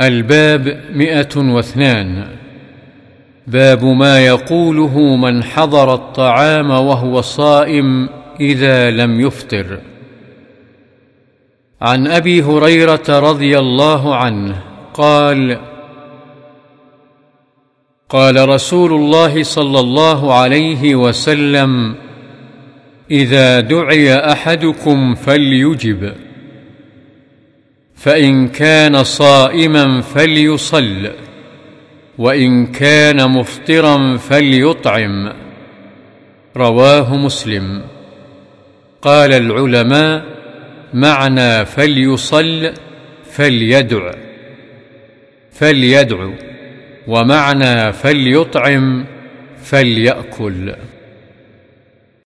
الباب مئة واثنان. باب ما يقوله من حضر الطعام وهو صائم إذا لم يفطر. عن أبي هريرة رضي الله عنه قال قال رسول الله صلى الله عليه وسلم إذا دعي أحدكم فليجب. فإن كان صائما فليصل وإن كان مفطرا فليطعم. رواه مسلم. قال العلماء معنى فليصل فليدع. فليدع ومعنى فليطعم فليأكل.